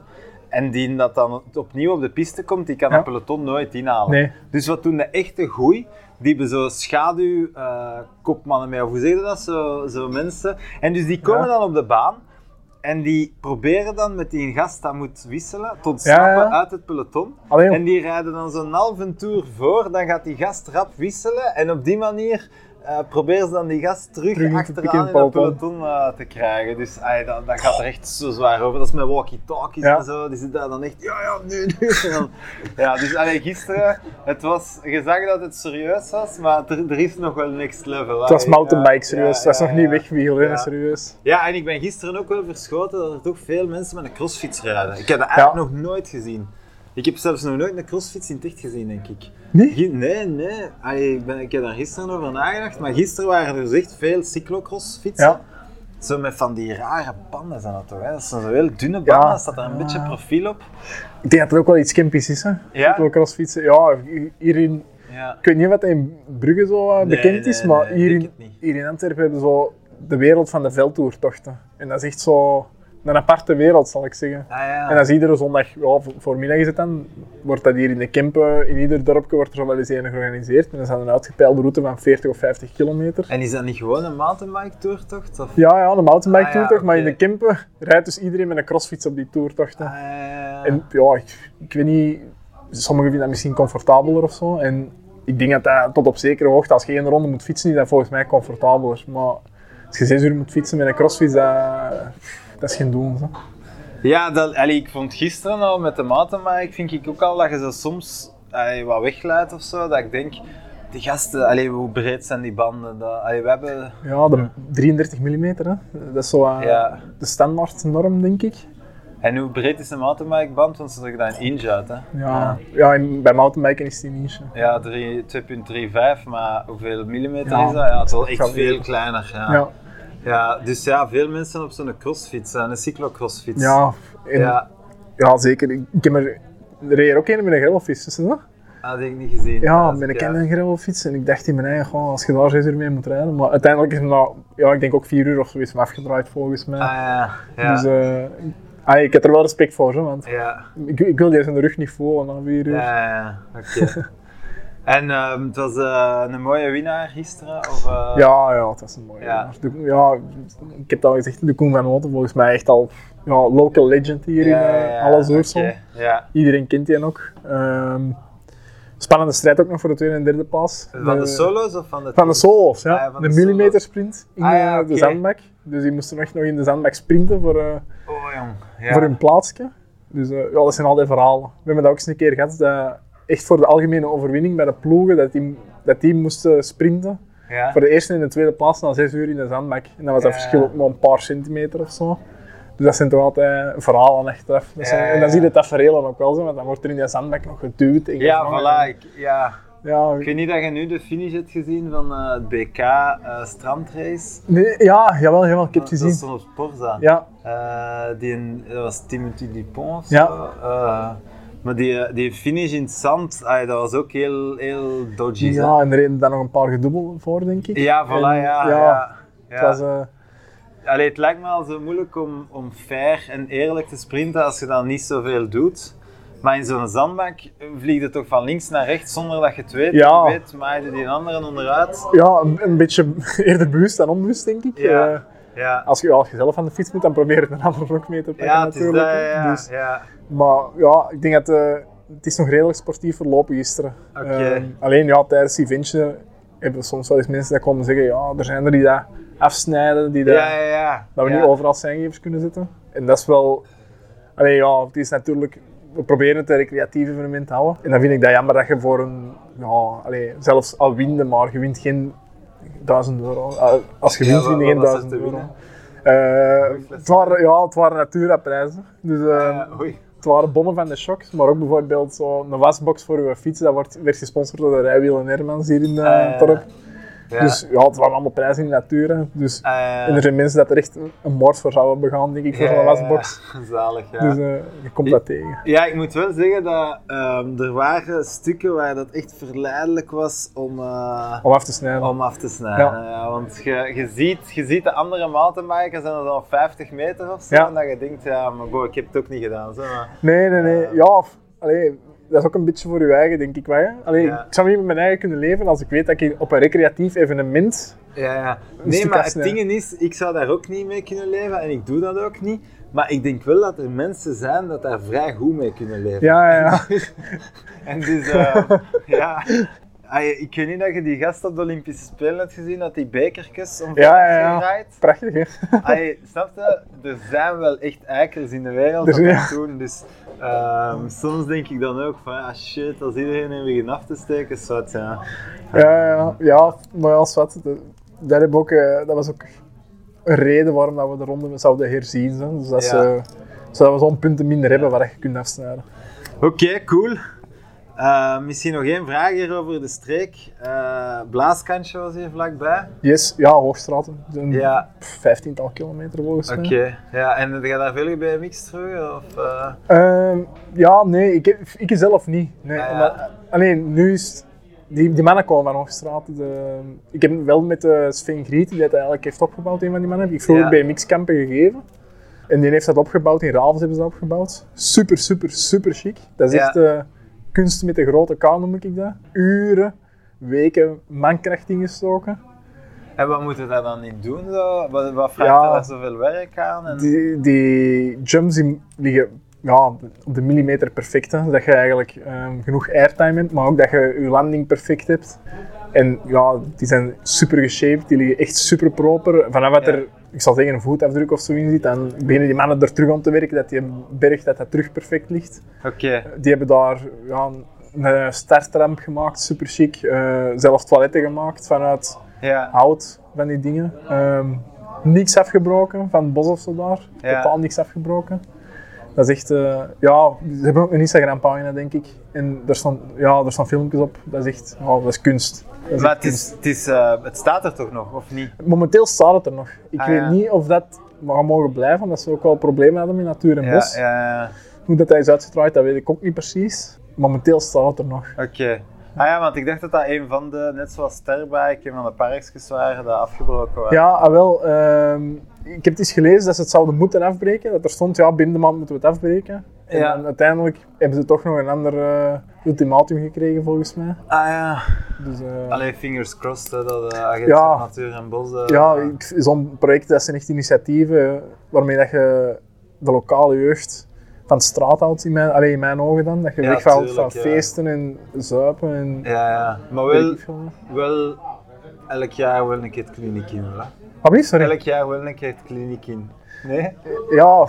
En die dat dan opnieuw op de piste komt, die kan Ja. dat peloton nooit inhalen. Nee. Dus wat doen de echte goeie? Die hebben zo schaduwkopmannen mee, of hoe zeg je dat? Zo, zo mensen. En dus die komen Ja. dan op de baan. En die proberen dan met die gast dat moet wisselen, tot Ja, stappen ja. uit het peloton. Allee. En die rijden dan zo'n halve tour voor, dan gaat die gast rap wisselen. En op die manier eh, proberen ze dan die gast terug, achteraan in het peloton eh, te krijgen. Dus ay, dat, dat gaat er echt zo zwaar over. Dat is met walkie-talkies Ja. en zo. Die zitten daar dan echt, ja, ja, nu, nu. Dan- ja, dus allee, gisteren, het was, je zag dat het serieus was, maar er, er is nog wel next level. Het was mountainbike serieus, ja, dat is nog niet wegwielrennen serieus. Ja, en ik ben gisteren ook wel verschoten dat er toch veel mensen met een crossfiets rijden. Ik heb dat eigenlijk nog nooit gezien. Ik heb zelfs nog nooit een crossfiets in het echt gezien, denk ik. Nee? Nee, nee. Allee, ik, ben, ik heb daar gisteren over nagedacht, maar gisteren waren er dus echt veel cyclocrossfietsen. Ja. Zo met van die rare banden zijn dat toch? Hè? Dat zijn zo heel dunne banden, Ja. staat daar een beetje profiel op. Ik denk dat er ook wel iets skimpies is, hè? Ja? Ook crossfietsen. Ja, hier in, Ja. ik weet niet wat in Brugge zo eh, Nee, bekend is, maar nee, hier, in, hier in Antwerpen hebben we zo de wereld van de veldtoertochten. En dat is echt zo een aparte wereld, zal ik zeggen. Ah, ja. En is iedere zondag, ja, voor- voormiddag is het dan, wordt dat hier in de Kempen, in ieder dorpje wordt er zo wel eens een georganiseerd. En dat is dan een uitgepeilde route van 40 of 50 kilometer. En is dat niet gewoon een mountainbike toertocht? Of? Ja, ja, de mountainbike Ah, ja, maar in de Kempen rijdt dus iedereen met een crossfiets op die toertochten. Ah, ja. En ja, ik, ik weet niet, sommigen vinden dat misschien comfortabeler of zo. En ik denk dat dat tot op zekere hoogte, als je één ronde moet fietsen, is dat volgens mij comfortabeler. Maar als je zes uur moet fietsen met een crossfiets, dat, dat is geen doel. Zo. Ja, dat, allee, ik vond gisteren al met de mountainbike, vind ik ook al dat je zo soms allee, wat wegleidt of zo. Dat ik denk, die gasten, allee, hoe breed zijn die banden? Dat, allee, we hebben... Ja, de 33 mm, hè. dat is zo eh, Ja. de standaardnorm, denk ik. En hoe breed is een mountainbike band? Want ze zeggen dat een inch uit, hè? Ja, ja. en bij mountainbiken is die niet. hè. Ja, drie- 2.35, maar hoeveel millimeter Ja, is dat? Ja, het is wel echt veel kleiner. Ja. Ja, Ja, dus ja, veel mensen op zo'n crossfiets, een cyclocrossfiets. ja, en- ja. ja, zeker. Ik heb er, er reed ook een met een gravelfiets tussen. Hè? had ik niet gezien. Ja, Dat- met een ja. kleine gravelfiets. En ik dacht in mijn eigen, goh, als je daar zes uur mee moet rijden. Maar uiteindelijk is hem na, ja, ik denk ook vier uur of zo is afgedraaid volgens mij. Ah ja, ja. Dus eh, ah, ik heb er wel respect voor, want ja. ik, ik wil die zijn rug niet voelen na vier uur. Ja, ja, oké. en ehm, het was eh, een mooie winnaar gisteren? Of, eh, Ja, ja, het was een mooie. Ja. winnaar. Ja, ik heb al gezegd, de Koen van Noten volgens mij echt al ja, local legend hier ja, in ja, Ja, Iedereen kent die ook. Ehm, spannende strijd ook nog voor de tweede en derde plaats. van de solo's of van de Van de solo's, ja. Ah, de de millimeter sprint in Ah, eh, de zandbak. Dus die moesten echt nog in de zandbak sprinten voor, eh, Oh jong, ja. voor hun plaatsje. Dus eh, ja, dat zijn altijd verhalen. We hebben dat ook eens een keer gehad, dat echt voor de algemene overwinning bij de ploegen, dat die, dat die moesten sprinten. ja. Voor de eerste en de tweede plaats na zes uur in de zandbak. En dan was dat Ja. verschil ook maar een paar centimeter of zo. Dus dat zijn toch altijd verhalen achteraf. Dat zijn- Ja, En dan zie je het tafereel ook wel zo, want dan wordt er in die zandbak nog geduwd. en Ja, voilà. Ik, ja. Ja, Ik weet niet dat je nu de finish hebt gezien van eh, het BK eh, strandrace. nee, ja, jawel, jawel, ik heb het Dat gezien. stond op Sporza. Ja, Eh, die, dat was Timothy Dupont Ja. Eh, maar die, die finish in het zand, dat was ook heel, heel dodgy. hè? ja, en er reden daar nog een paar gedubbel voor, denk ik. Ja, voilà, En, ja. ja, ja. Het was, eh, Allee, het lijkt me al zo moeilijk om, om fair en eerlijk te sprinten als je dan niet zoveel doet. Maar in zo'n zandbak vliegt het toch van links naar rechts zonder dat je het weet. Ja. Je weet, maar je die andere onderuit. ja, een, beetje eerder bewust dan onbewust, denk ik. Ja. Eh, Ja, als, je, als je zelf aan de fiets moet, dan probeer je een ander ook mee te pakken ja het is dat, natuurlijk. ja. hè. ja, Dus- ja. Maar ja, ik denk dat eh, het is nog redelijk sportief verlopen gisteren. Oké. Ehm, alleen ja, tijdens die eventje hebben we soms wel eens mensen die komen zeggen, ja, er zijn er die dat afsnijden, die dat, Ja, ja, ja. dat we niet overal zijngevers kunnen zetten. En dat is wel, alleen ja, het is natuurlijk, we proberen het een recreatief evenement te houden. En dan vind ik dat jammer dat je voor een, ja, allee, zelfs al winde, maar je wint geen 1000 euro. Eh, Als je wint, win je geen wat was 1000 te euro. winnen? Eh, het, waren, ja, het waren Natura-prijzen. Dus, eh, oei. Waren bonnen van de shocks, maar ook bijvoorbeeld zo een wasbox voor uw fiets. Dat wordt, werd gesponsord door de Rijwielen Hermans hier in eh, Ah, het dorp. Ja. Dus ja, het waren allemaal prijzen in natuur. Dus, Eh, en er zijn mensen dat er echt een moord voor zouden begaan, denk ik, voor zo'n wasbox. Zalig, ja. Dus eh, je komt dat tegen. Ja, ik moet wel zeggen dat ehm, er waren stukken waar dat echt verleidelijk was om, eh, Om af te snijden. om af te snijden. Ja. Want je, je, ziet, je ziet de andere mountainbikers en dan 50 meter of zo. En dat je denkt, ja, maar go, ik heb het ook niet gedaan. Zo, maar, Nee, nee, nee. Ja, of, allee, dat is ook een beetje voor je eigen, denk ik wel. hè. Allee, Ja. Ik zou niet met mijn eigen kunnen leven als ik weet dat ik op een recreatief evenement... ja, ja. Nee, maar het ding is, ik zou daar ook niet mee kunnen leven en ik doe dat ook niet. Maar ik denk wel dat er mensen zijn dat daar vrij goed mee kunnen leven. Ja, ja, ja. En dus, eh, ja. Ah, ik weet niet dat je die gast op de Olympische Spelen hebt gezien, dat die bekertjes omver Ja, ja, ja. Prachtig, hè? Allee, snap je? Er zijn wel echt eikels in de wereld Er zijn- dat doen. Dus ehm, soms denk ik dan ook van, ja shit, als iedereen er begint af te steken, zwart, ja. Ja, ja, ja, maar ja, zwart. de- Dat, heb ook, eh, dat was ook een reden waarom dat we de ronde zouden herzien. Zo. Dus dat Ja. ze, zodat we zo'n punten minder hebben waar je kunt afsnijden. Oké, cool. Eh, misschien nog één vraag hier over de streek. Eh Blaaskantje was hier vlakbij. Yes, ja, Hoogstraten. Een Ja. vijftiental kilometer volgens mij. Oké, ja, en je daar veel BMX terug? Of, eh? Ehm, ja, nee, ik, heb, ik zelf niet. Nee, Ah, ja. alleen nu is het- die, die mannen komen van Hoogstraten. De, ik heb wel met de Sven Griet, die dat eigenlijk heeft opgebouwd, een van die mannen, heb ik vroeger Ja. bij mixkampen gegeven. En die heeft dat opgebouwd, in Ravens hebben ze dat opgebouwd. Super, super, super chic. Dat is echt kunst met een grote K, noem ik dat. Uren, weken, mankracht ingestoken. En wat moeten we daar dan in doen? Zo? Wat, wat vraagt Ja. er daar zoveel werk aan? En... Die, die jumps die liggen ja, op de millimeter perfect. Hè. Dat je eigenlijk ehm, genoeg airtime hebt, maar ook dat je je landing perfect hebt. En ja, die zijn super geshaped, die liggen echt super proper. Vanaf dat Ja. er, ik zal zeggen, een voetafdruk of zo in zit, dan beginnen die mannen er terug aan te werken, dat die berg dat dat terug perfect ligt. Oké, Die hebben daar ja, een startramp gemaakt, super chic. Eh, zelf toiletten gemaakt vanuit ja. hout, van die dingen. Ehm, niks afgebroken van het bos of zo daar. Ja. Totaal niks afgebroken. Dat is echt, eh, ja, ze hebben ook een Instagram pagina denk ik. En daar staan, ja, daar staan filmpjes op. Dat is echt, dat is kunst. Dat is Maar het, is, het, is, eh, het staat er toch nog, of niet? Momenteel staat het er nog. Ik Ah, weet ja. niet of dat mogen blijven, omdat ze ook wel problemen hadden met natuur en Ja, bos. ja, ja. Hoe dat, dat is uitgedraaid, dat weet ik ook niet precies. Momenteel staat het er nog. Oké. Ah ja, want ik dacht dat dat een van de, net zoals Sterbike, een van de parkjes waren dat afgebroken waren. Ja, ah, wel. ehm, ik heb het eens gelezen dat ze het zouden moeten afbreken. Dat er stond, ja, binnen de maand moeten we het afbreken. En Ja. uiteindelijk hebben ze toch nog een ander eh, ultimatum gekregen, volgens mij. Ah ja. Dus, eh, Allee, fingers crossed hè, dat de agent Ja. Natuur en Bos... eh, ja, zo'n project, dat zijn echt initiatieven eh, waarmee dat je de lokale jeugd van straat houdt, in mijn, allee, in mijn ogen dan. Dat je Ja, weghoudt van ja. feesten en zuipen en... Ja, ja. Maar wel, ik wel elk jaar wel een keer het kliniek in? Wat sorry? Elk jaar wel een keer het kliniek in. Nee? Ja,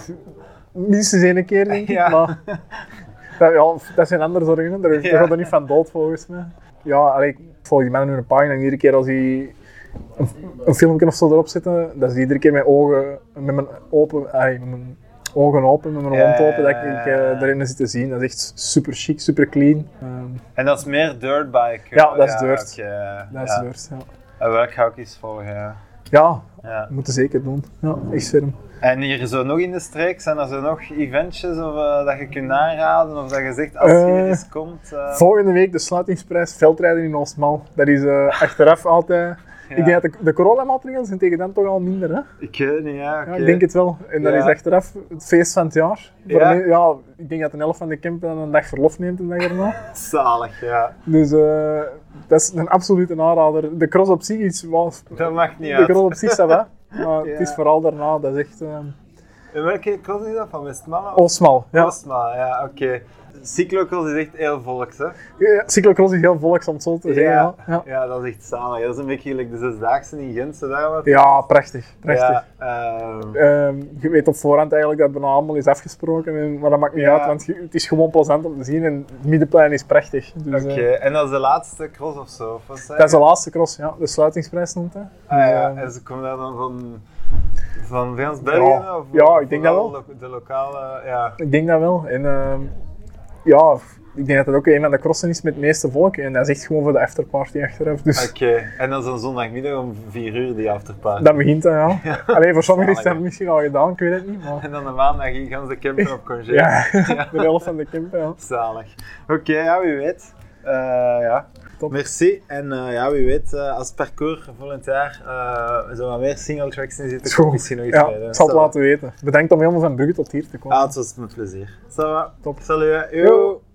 minstens één keer denk ik. Ja. Maar dat, ja, dat zijn andere zorgen. Daar Ja. gaat er niet van dood volgens mij. Ja, allee, ik volg die mannen nu een pagina en iedere keer als die een, een filmpje of zo erop zetten, dat is iedere keer mijn ogen, met mijn, open, allee, met mijn ogen open, met mijn Ja, mond open, dat ik eh, erin zit te zien. Dat is echt super chic, super clean. Ehm, En dat is meer dirtbike. Ja, dat is dirt. dat is dirt, ja. En welk ga ik eens volgen, ja. Ja, moeten zeker doen. Ja, echt ferm. En hier zo nog in de streek, zijn er zo nog eventjes of, eh, dat je kunt aanraden? Of dat je zegt, als je hier Eh, eens komt... eh, Volgende week de sluitingsprijs veldrijden in Oostmal. Dat is eh, achteraf altijd... Ik denk dat de, de coronamaatregelen zijn tegen dan toch al minder, hè? Ik weet het niet, ja. Ja, ik denk het wel. En dat is achteraf het feest van het jaar. Ja. ja, ik denk dat een helft van de camper dan een dag verlof neemt de dag erna. Zalig, ja. Dus eh, dat is een absolute aanrader. De cross op zich is wel... Dat mag niet De uit. cross op zich wel. Maar Ja. het is vooral daarna, dat is echt... eh En welke cross is dat? Van Westmalle? Oostmal, ja. Ostma, ja, oké. Cyclocross is echt heel volks, hè? ja. Cyclocross is heel volks om het zo te zeggen. Ja, ja. ja, dat is echt zalig. Dat is een beetje gelijk de zesdaagse in Gent, daar wat. ja prachtig. prachtig. Ja, ehm, Ehm, je weet op voorhand eigenlijk dat het bijna allemaal is afgesproken, en, maar dat maakt niet uit, want het is gewoon plezant om te zien en het middenplein is prachtig. Dus, Oké, eh, en dat is de laatste cross of zo? Of dat is de laatste cross, ja, de sluitingsprijs noemt hij. Ah, ja. Eh, En ze komen daar dan van, van Veens België? Ja. Of Ja, ik denk dat wel. De lokale, ja. Ik denk dat wel. En ehm, ja, ik denk dat het ook een van de crossen is met het meeste volk. En dat is echt gewoon voor de afterparty achteraf. Dus Oké, en dan is een zondagmiddag om 4 uur die afterparty. dat begint dan, ja. Alleen voor sommigen is dat misschien al gedaan, ik weet het niet. Maar En dan de maandag gaan ze campen op congé. ja, de helft van de camper, ja. Zalig. Oké, ja, wie weet. Eh, ja. Top. Merci. En eh, ja, wie weet, eh, als parcours volgend jaar uh, zo wat meer single tracks in zitten, goed. misschien nog iets Ja, ik zal het laten weten. Bedankt om helemaal van Brugge tot hier te komen. Ah, het was met plezier. Ça va. Top. Salut. Yo. Yo.